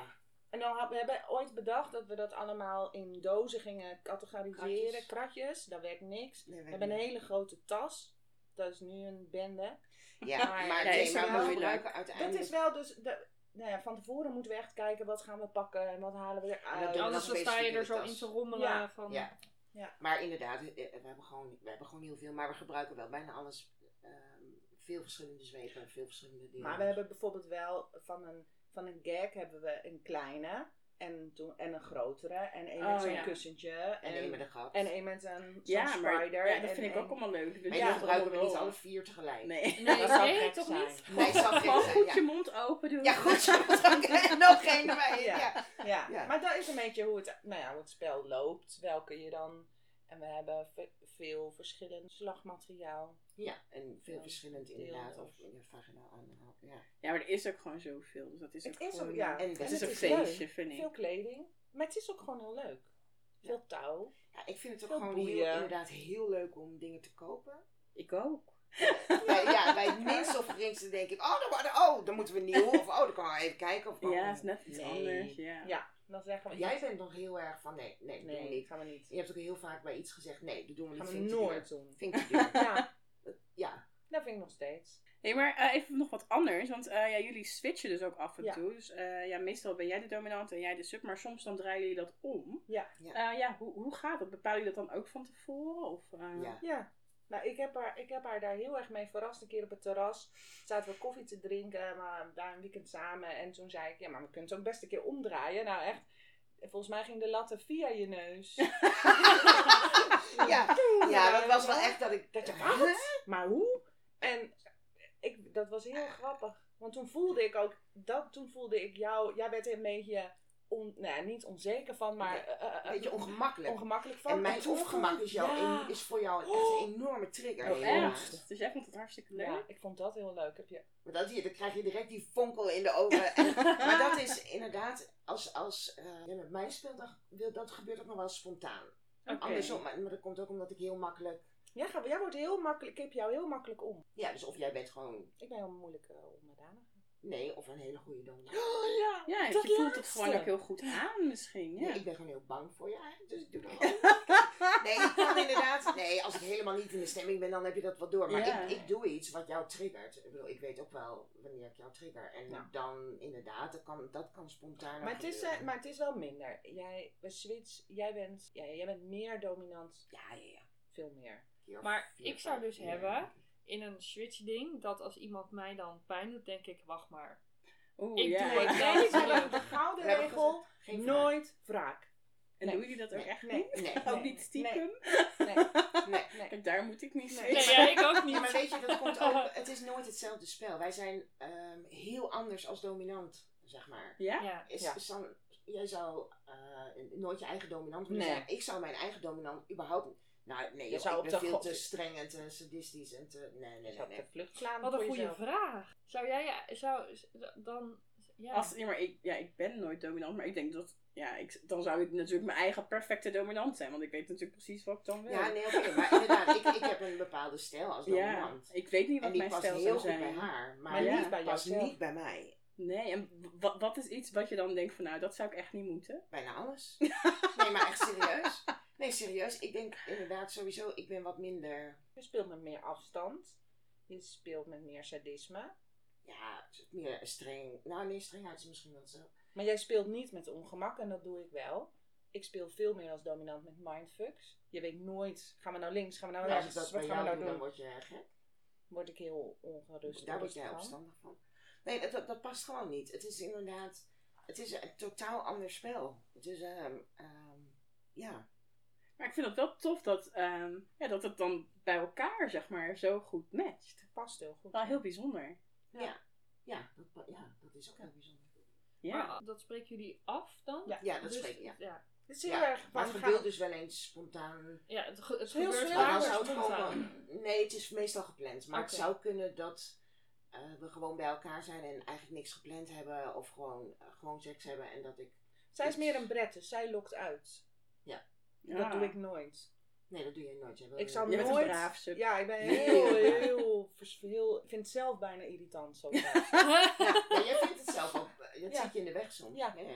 en dan had, we hebben ooit bedacht dat we dat allemaal in dozen gingen categoriseren. Kratjes. Kratjes, dat werkt niks. Nee, We hebben een hele grote tas. Dat is nu een bende. Ja, Maar- maar, nee, is maar wel gebruiken Dat uiteindelijk... is wel dus... De, nou ja, van tevoren moeten we echt kijken wat gaan we pakken en wat halen we dat eruit. we Anders dan sta je er zo in te rommelen Ja. van... Ja. Ja. Maar inderdaad, eh, we hebben, gewoon, we hebben gewoon heel veel. Maar we gebruiken wel bijna alles. ehm, veel verschillende zwepen, veel verschillende dingen. Maar we hebben bijvoorbeeld wel van een, van een gag hebben we een kleine en, toen, en een grotere. En een Oh, met zo'n ja. kussentje. En En, één met een gat. en een met een zo'n Ja, maar ja, dat en vind ik ook allemaal leuk. Dus maar ja, gebruiken we niet alle vier tegelijk. Nee. Nee, Dat zou nee, toch zijn. niet? Nee, zou Gewoon goed je mond open doen. ja goed, je moet ook nog geen erbij. Ja. Ja. Ja, Ja. maar dat is een beetje hoe het, nou ja, hoe het spel loopt. Welke je dan... En we hebben ve- veel verschillend slagmateriaal. Ja, en veel Ja, verschillend inderdaad. of- ja, vaginaal aanhaal. Ja. Ja, maar er is ook gewoon zoveel. Dus dat is Het ook is gewoon... ook, ja. En Het het is het een is leuk. feestje, vind ik. Veel kleding. Maar het is ook gewoon heel leuk. Veel touw. ja, ik vind het ook gewoon heel, inderdaad heel leuk om dingen te kopen. Ik ook. bij, ja, bij het of geringste denk ik, oh, dan, worden- oh, dan moeten we nieuw. Of oh, dan kan we even kijken. Of, oh, Ja, het is net iets nee. anders. Ja. Ja, dan zeggen we... Jij bent nog heel erg van, nee, nee, dat doen we Nee, niet. gaan we niet. Je hebt ook heel vaak bij iets gezegd, nee, dat doen we niet. Gaan we nooit doen. Vind ik. Ja, Ja, Dat vind ik nog steeds. Nee, maar eh, even nog wat anders. Want eh, ja, jullie switchen dus ook af en Ja. toe. Dus eh, ja, meestal ben jij de dominant en jij de sub. Maar soms dan draaien jullie dat om. Ja. Ja. Eh, ja, hoe, hoe gaat dat? Bepalen jullie dat dan ook van tevoren? Of, eh, Ja. Ja. Nou, ik heb, haar, ik heb haar daar heel erg mee verrast. Een keer op het terras zaten we koffie te drinken, maar daar een weekend samen. En toen zei ik, ja, maar we kunnen het ook best een keer omdraaien. Nou, echt. Volgens mij ging de latten via je neus. Ja, ja, dat was wel echt dat ik... Dat je, wat? Maar hoe? En ik, dat was heel grappig. Want toen voelde ik ook, dat, toen voelde ik jou, jij werd er een beetje, on, nou, ja, niet onzeker van, maar eh, eh, Een beetje ongemakkelijk. ongemakkelijk van. En mijn ongemak is, jou ja. een- is voor jou echt een enorme trigger. Oh, echt? Dus jij vond het hartstikke leuk? Ja, ik vond dat heel leuk. Heb je... Maar dat, hier, dan krijg je direct die vonkel in de ogen. En- maar dat is inderdaad, als, als eh, jij met mij speelt, dan, wil- dat gebeurt ook nog wel spontaan. Andersom, maar, maar dat komt ook omdat ik heel makkelijk... Jij, gaat, jij wordt heel makkelijk, ik heb jou heel makkelijk om. Ja, dus of jij bent gewoon... Ik ben heel moeilijk uh, onderdanig. Nee, of een hele goede dominant. Oh ja, Ja, dat je voelt het gewoon ook heel goed aan misschien. Ja. Nee, ik ben gewoon heel bang voor je dus ik doe dat ook. Nee, ik kan inderdaad... Nee, als ik helemaal niet in de stemming ben, dan heb je dat wel door. Maar Ja. ik, ik doe iets wat jou triggert. Ik bedoel, ik weet ook wel wanneer ik jou trigger. En Ja. dan inderdaad, dat kan, dat kan spontaan Maar het, is, eh, maar het is wel minder. Jij, bij Switch, jij bent, ja, jij bent meer dominant, Ja, ja, ja. veel meer. Maar vier, ik zou dus hebben, in een switch ding, dat als iemand mij dan pijn doet, denk ik, wacht maar. Oeh, Ik ja. doe het. De gouden regel, nooit wraak. En Nee. doen jullie dat ook echt Nee. niet? Nee. Ook niet stiekem? Nee, Nee. daar moet ik niet switchen. Nee, ik ook niet. maar weet je, dat komt ook... Het is nooit hetzelfde spel. Wij zijn ehm, heel anders als dominant, zeg maar. Ja? Ja. Is, Ja. is dan, jij zou eh, nooit je eigen dominant willen Nee. zijn. Ik zou mijn eigen dominant überhaupt... Nou, nee, Je joh, zou ik op ben de veel te streng en te sadistisch en te... Nee, nee, Je nee, zou nee. op de vlucht slaan Wat een goede jezelf. vraag. Zou jij, zou, dan, ja. Als, ja, maar ik, ja, ik ben nooit dominant, maar ik denk dat... Ja, ik, dan zou ik natuurlijk mijn eigen perfecte dominant zijn. Want ik weet natuurlijk precies wat ik dan wil. Ja, nee, oké. maar inderdaad, ik, ik heb een bepaalde stijl als Ja, dominant. ik weet niet en wat die mijn past stijl heel zou goed zijn. bij haar. Maar, Maar Ja. niet bij past niet bij mij. Nee, en wat, wat is iets wat je dan denkt van nou, dat zou ik echt niet moeten? Bijna alles. nee, maar echt serieus. Nee, serieus. Ik denk inderdaad sowieso, ik ben wat minder... Je speelt met meer afstand. Je speelt met meer sadisme. Ja, meer streng. Nou, nee, strengheid is misschien wel zo. Maar jij speelt niet met ongemak en dat doe ik wel. Ik speel veel meer als dominant met mindfucks. Je weet nooit, gaan we nou links, gaan we nou rechts, wat gaan we nou doe, dan doen? word je gek. Word ik heel ongerust. Daar word jij opstandig van. Nee, dat, dat, past gewoon niet. Het is inderdaad... Het is een totaal ander spel. Het is, ehm, ja. Maar ik vind het wel tof dat, ehm, ja, dat het dan bij elkaar, zeg maar, zo goed matcht. Past heel goed. Wel heel bijzonder. Ja, ja, dat, pa- ja, dat is ook heel bijzonder. Ja. Maar dat spreken jullie af dan? Ja. Ja, dat Dus- spreek ik, ja. ja. Het is heel Ja, erg Maar het gebeurt dus wel eens spontaan. Ja, het, ge- het Heel gebeurt het spontaan. Nee, het is meestal gepland. Maar het zou kunnen dat eh, we gewoon bij elkaar zijn en eigenlijk niks gepland hebben. Of gewoon, eh, gewoon seks hebben en dat ik... Zij is meer een bret, dus zij lokt uit. Ja. Dat doe ik nooit. Nee, dat doe je nooit. Jij Ik zou een nooit... braaf sub. Ja, ik ben heel, heel, heel... Ik vind het zelf bijna irritant zo vaak. Ja, ja, jij vindt het zelf ook. Dat Ja. zit je in de weg soms. Ja. ja, ja.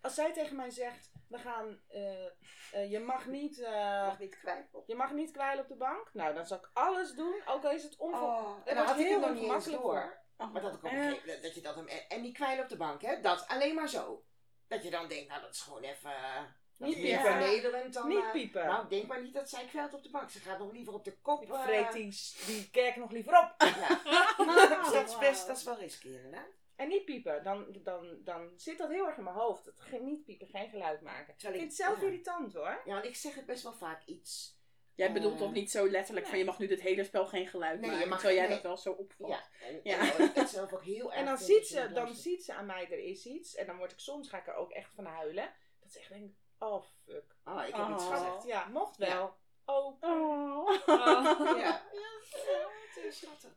Als zij tegen mij zegt, we gaan... eh, eh, je mag niet... eh, Mag niet kwijt. je mag niet kwijlen op de bank. Nou, dan zal ik alles doen, ook al is het. Oh, Dat en dan had ik heel het nog niet eens ongemakkelijk door. Oh, Maar dat ik op een echt? gegeven moment, dat je dat hem, en, die kwijl op de bank, hè, dat alleen maar zo. Dat je dan denkt, nou dat is gewoon even, uh, Niet piepen. vernederend dan, Niet eh, piepen. nou denk maar niet dat zij kwijlt op de bank. Ze gaat nog liever op de kop. ik eh, vreet die, die kerk nog liever op. Ja. dat is best, dat is wel risky inderdaad. En niet piepen, dan, dan, dan zit dat heel erg in mijn hoofd. Het, niet piepen, geen geluid maken. Ik Terwijl vind ik- het zelf ja. irritant hoor. Ja, want ik zeg het best wel vaak iets. Jij bedoelt Eh, toch niet zo letterlijk van je mag nu dit hele spel geen geluid Nee, je maken, mag- terwijl jij nee. dat wel zo opvalt. Ja, en, Ja. en wat ik het zelf ook heel erg En dan ziet, is ze, dan ziet ze aan mij, er is iets. En dan word ik soms, ga ik er ook echt van huilen. Dat ze echt denkt, oh fuck. Oh, ik heb iets Oh. gezegd. Schat, ja, mocht wel. Ja. Oh. Oh. Oh. Ja, ja, ja, het is schattig.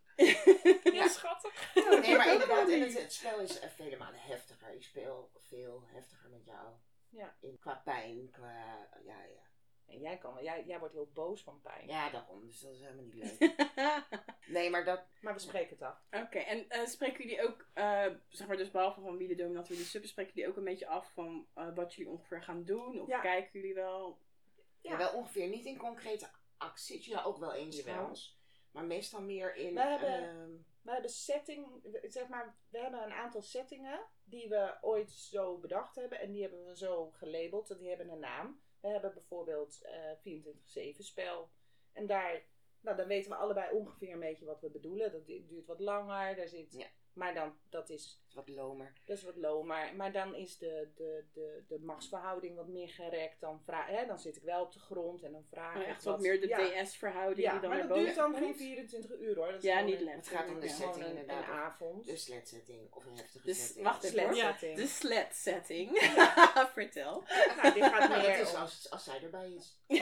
Ja, schattig. Nee, maar inderdaad, en het, het spel is vele malen heftiger. Ik speel veel heftiger met jou. Ja. In, qua pijn, qua... Ja, ja. En jij, kan, wel- jij, jij wordt heel boos van pijn. Ja, daarom. Dus dat is helemaal niet leuk. Nee, maar dat... Maar we spreken het af. Oké, en eh, spreken jullie ook, eh, zeg maar dus behalve van wie de dominant wie de sub spreken jullie ook een beetje af van eh, wat jullie ongeveer gaan doen? Of Ja. kijken jullie wel? Ja. wel ongeveer niet in concrete acties. Ja, ook wel eens trouwens. Maar meestal meer in... We hebben- ehm, We hebben setting, zeg maar, we hebben een aantal settingen die we ooit zo bedacht hebben en die hebben we zo gelabeld, dat die hebben een naam. We hebben bijvoorbeeld eh 24-7 spel. En daar, nou, dan weten we allebei ongeveer een beetje wat we bedoelen. Dat du- duurt wat langer, daar zit. Maar dan, dat is, wat lomer. dat is wat low. Maar, maar dan is de, de, de, de machtsverhouding wat meer gerekt. Dan, vra- hè, dan zit ik wel op de grond en dan vraag Maar ik echt wat meer de ja. DS-verhouding Ja, die dan maar dat boven duurt dan komt. geen 24 uur hoor. Dat is Ja, niet een- letterlijk. Het gaat om de setting een, inderdaad. een avond. De sled setting of een heftige Dus setting. wacht even. Ja. setting. De sled setting. Vertel. Nou, die gaat Nou, meer dat is als, als zij erbij is. Nee,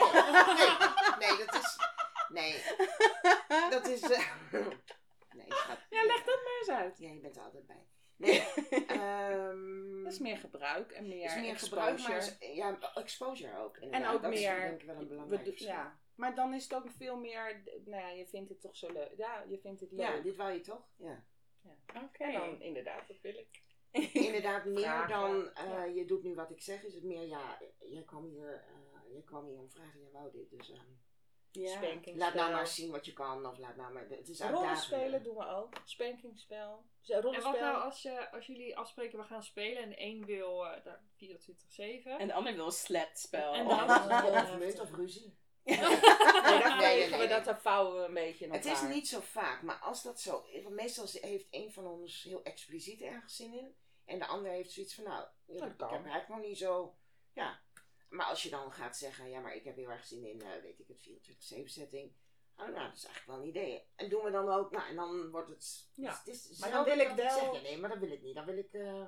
nee, dat is... Nee, dat is... eh, nee, schat. Ja, leg dat maar eens uit. Ja, je bent er altijd bij. Nee, ehm Dat is meer gebruik en meer, is meer exposure. gebruik, maar ja, exposure ook. en ook dat meer... is denk ik wel een belangrijk ja. Maar dan is het ook veel meer... Nou ja, je vindt het toch zo leuk. Ja, je vindt het leuk. Ja, dit wou je toch? Ja. Oké. En dan inderdaad, dat wil ik. Inderdaad, meer Vragen, dan eh, ja. je doet nu wat ik zeg, is het meer, ja, jij kwam hier, eh, jij kwam hier om vragen, jij wou dit. Dus ehm, Ja. Spankingspel. laat nou maar zien wat je kan, of laat nou maar, het is uitdagend. Rollenspelen doen we ook. Spankingspel. Zo, En wat rollenspel. nou als, je, als jullie afspreken, we gaan spelen en de een wil eh, daar 24-7. En de ander wil een sledspel. En Oh. dan- Of mut of ruzie. Nee, dat Nee, we, nee. dat daar vouwen we een beetje Het is niet zo vaak, maar als dat zo meestal heeft een van ons heel expliciet ergens zin in. En de ander heeft zoiets van, nou, Dat ik kan. heb eigenlijk nog niet zo, ja. Maar als je dan gaat zeggen, ja, maar ik heb heel erg zin in, eh, weet ik het, 24-7 setting. Oh, nou, dat is eigenlijk wel een idee. En doen we dan ook, nou, en dan wordt het... Ja, het is maar dan wil ik wel- zeg, ja, nee, maar dat wil ik niet. Dan wil ik... eh,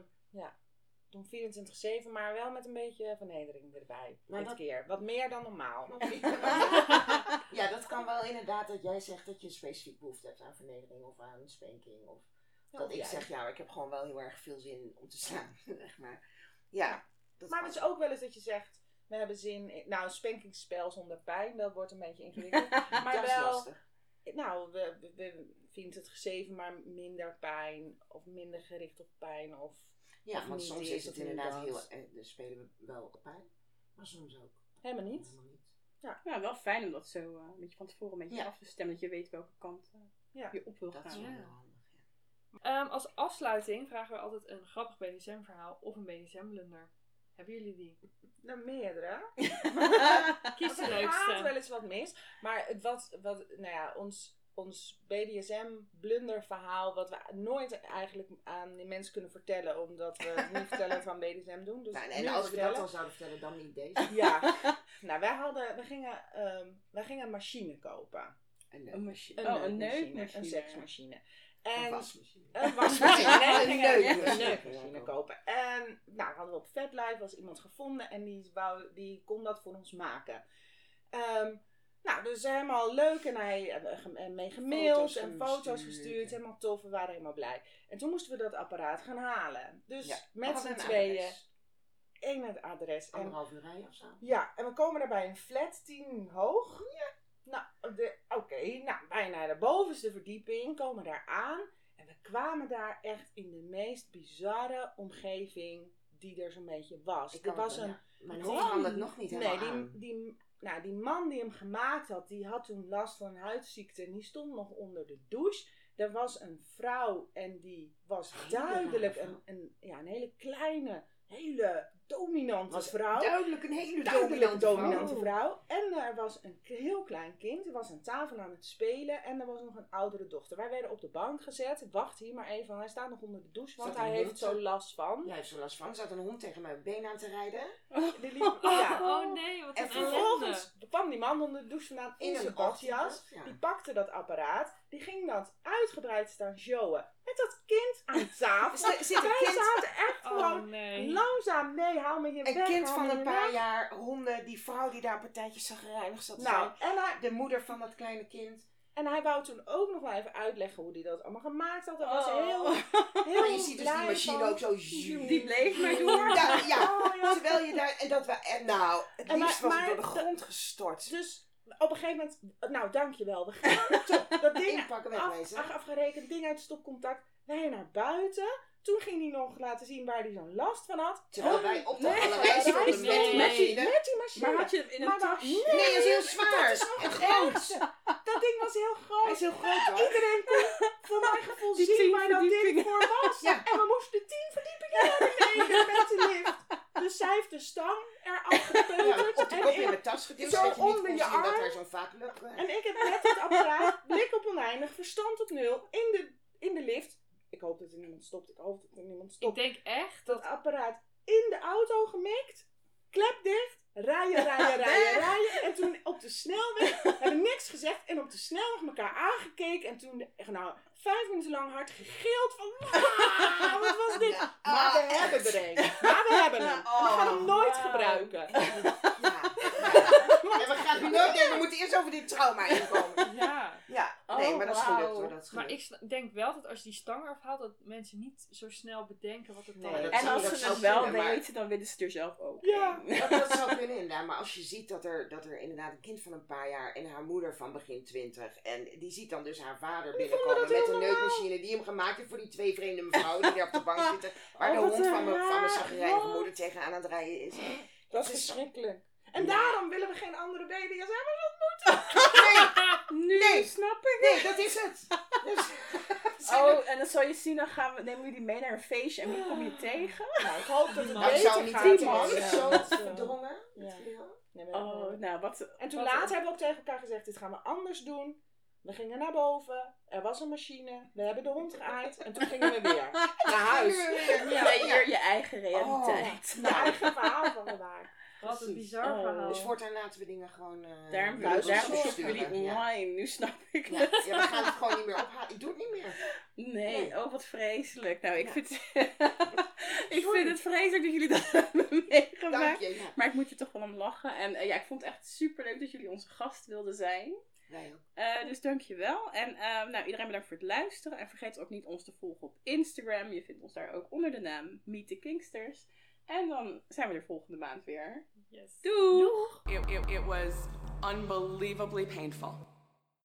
Doen 24-7, maar wel met een beetje vernedering erbij. Maar dit dat- keer. Wat meer dan normaal. ja, dat kan wel inderdaad dat jij zegt dat je specifiek behoefte hebt aan vernedering of aan spanking. Of dat Of ik jij. zeg, ja, ik heb gewoon wel heel erg veel zin om te slaan. Zeg maar. Ja, dat Maar kan. het is ook wel eens dat je zegt, we hebben zin in... Nou, een spankingspel zonder pijn, dat wordt een beetje ingewikkeld. maar dat is wel, lastig. nou, we, we, we vinden het gezeven, maar minder pijn. Of minder gericht op pijn. Of Ja, of want niet soms is het inderdaad heel... eh, Dan spelen we wel op pijn, maar soms ook helemaal niet. helemaal niet. Ja, wel fijn om dat zo eh, een beetje van tevoren een beetje Ja. af te stemmen. Dat je weet welke kant eh, Ja. je op wil Dat is gaan. wel Ja. heel handig. Ja. Ehm, als afsluiting vragen we altijd een grappig BDSM-verhaal of een BDSM-blunder. Hebben jullie die? Nou, meerdere. Kies de Er gaat leukste. wel eens wat mis. Maar het wat, wat nou ja, ons, ons BDSM-blunderverhaal, wat we nooit eigenlijk aan die mensen kunnen vertellen, omdat we het niet vertellen aan BDSM doen. Dus Nou, nu en als we dat dan zouden vertellen, dan niet deze. Ja, nou wij hadden, we gingen, ehm, wij gingen een machine kopen. En, Een machine. Een oh, een neukmachine. Een seksmachine. Een En wasmachine. een wasmachine. Nee, Een neukmachine. kopen. En nou, hadden we op VetLife was iemand gevonden en die, wou, die kon dat voor ons maken. Ehm, nou, dus helemaal leuk en hij eh, mee gemaild Foto's en foto's gestuurd. Helemaal tof, we waren helemaal blij. En toen moesten we dat apparaat gaan halen. Dus Ja, met z'n tweeën, één het adres. En Anderhalf uur rijden of zo. ja, en we komen daar bij een flat 10 hoog. Ja. Nou, de- oké, nou, bijna de bovenste verdieping, komen daar aan. En we kwamen daar echt in de meest bizarre omgeving die er zo'n beetje was. Ik er was het, een. Mijn hoofd het nog niet nee, helemaal die, aan. die, nou, die man die hem gemaakt had, die had toen last van een huidziekte en die stond nog onder de douche. Er was een vrouw en die was duidelijk een, een, ja, een hele kleine, hele dominante was vrouw duidelijk een hele duidelijk dominante, dominante vrouw. vrouw. En er was een heel klein kind. Er was aan tafel aan het spelen. En er was nog een oudere dochter. Wij werden op de bank gezet. Wacht hier maar even. Hij staat nog onder de douche. Want hij heeft zo last van. Jij heeft zo last van. Er zat een hond tegen mijn been aan te rijden. Die liep, ja. Oh nee, wat En Vervolgens kwam die man onder de douche vandaan in, In zijn een badjas. badjas, ja. Die pakte dat apparaat. Die ging dat uitgebreid staan showen. Met dat kind aan tafel. Zit Wij zaten echt Oh gewoon nee. langzaam. Nee, haal me hier een weg. kind van een paar weg. jaar, honden, die vrouw die daar een partijtje zagrijnig zat te Nou, zijn. en hij, De moeder van dat kleine kind. En hij wou toen ook nog wel even uitleggen hoe hij dat allemaal gemaakt had. Daar was hij heel, Oh. heel Maar je ziet dus die machine van. ook zo... Die bleef maar doen. Ja, ja. Oh, ja. Terwijl je daar... En dat we... En nou, het En liefst maar- was maar door de grond gestort. Dus op een gegeven moment, nou dankjewel, we gaan dat ding Inpakken, af, afgerekend, ding uit stopcontact. Wij naar buiten. Toen ging hij nog laten zien waar hij zo'n last van had. Terwijl wij op de Nee, stonden met nee. die met die, met die machine. Maar had je hem in een tas? Nee, dat is heel zwaar. Dat is nog en groot. Dat dat ding was heel groot. Hij is heel groot hoor. Iedereen kon voor mijn gevoel Die zien waar dat ding voor was. Ja. En we moesten tien verdiepingen naar beneden met de lift. Dus zij heeft de stang eraf Ja, gepeuterd. op de en, kop in mijn tas geduwd. Zo zodat je niet onder kon je zien dat arm. er zo'n vacuüm eh, en ik heb met het apparaat, blik op oneindig, verstand op nul, in de, in de lift. Ik hoop dat er niemand stopt. Ik hoop dat er niemand Ik stopt. denk echt Dat dat... apparaat in de auto gemikt. Klep dicht. Rijden, rijden, rijden, rijden. En toen op de snelweg hebben niks gezegd. En op de snelweg elkaar aangekeken. En toen echt nou vijf minuten lang hard gegild van... "Wauw, wat was dit? Maar we ah, hebben er een. Maar we hebben hem. We gaan hem nooit Oh, gebruiken. Ja. En we gaan nu nooit denken, we moeten eerst over dit trauma inkomen. Ja. Ja, nee, Oh, maar dat is wauw. gelukt hoor. Dat is Maar gelukt. ik sna- denk wel dat als je die stang afhaalt, dat mensen niet zo snel bedenken wat het dan Nee, is. dat En zou- als dat ze zou het wel kunnen, maar- weten, dan willen ze er zelf ook. Ja. Dat, dat zou kunnen inderdaad, maar als je ziet dat er, dat er inderdaad een kind van een paar jaar en haar moeder van begin twintig en die ziet dan dus haar vader binnenkomen met een neukmachine die hem gemaakt heeft voor die twee vreemde mevrouwen die daar op de bank zitten, waar Oh, de wat hond van mijn, van mijn raar. zagrijnige moeder tegenaan aan het rijden is. Dat is Het is- verschrikkelijk. En Ja. daarom willen we geen andere BDSM'ers Nee, Nu Nee. snap ik. nee, dat is het. Dus, Oh, en dan zal je zien, dan gaan we, nemen we die mee naar een feestje en wie kom je tegen? Nou, ik hoop dat het Nou, beter zou niet gaat. die die man. Ja. zo verdrongen. ja. Nee, Oh, nou, wat... En toen wat- later hebben we ook tegen elkaar gezegd, dit gaan we anders doen. We gingen naar boven, er was een machine, we hebben de hond geaaid en toen gingen we weer naar huis. Ja, creëer je eigen realiteit. Mijn eigen verhaal van vandaag. Wat een bizar Oh. verhaal. Dus voortaan laten we dingen gewoon. eh Daarom, daarom shoppen jullie online, nu snap ik Ja. het. ja, we gaan het gewoon niet meer ophalen. Ik doe het niet meer. Nee, Nee. oh wat vreselijk. Nou, ik, Ja. vind, ik vind het vreselijk dat jullie dat hebben meegemaakt. Dank je. Ja, Maar ik moet er toch wel om lachen. En eh, ja, ik vond het echt super leuk dat jullie onze gast wilden zijn. wij ook. Eh, dus dankjewel. En eh, nou, iedereen bedankt voor het luisteren. En vergeet ook niet ons te volgen op Instagram. Je vindt ons daar ook onder de naam Meet the Kingsters. En dan zijn we er volgende maand weer. Yes. Do. It, it, it was unbelievably painful.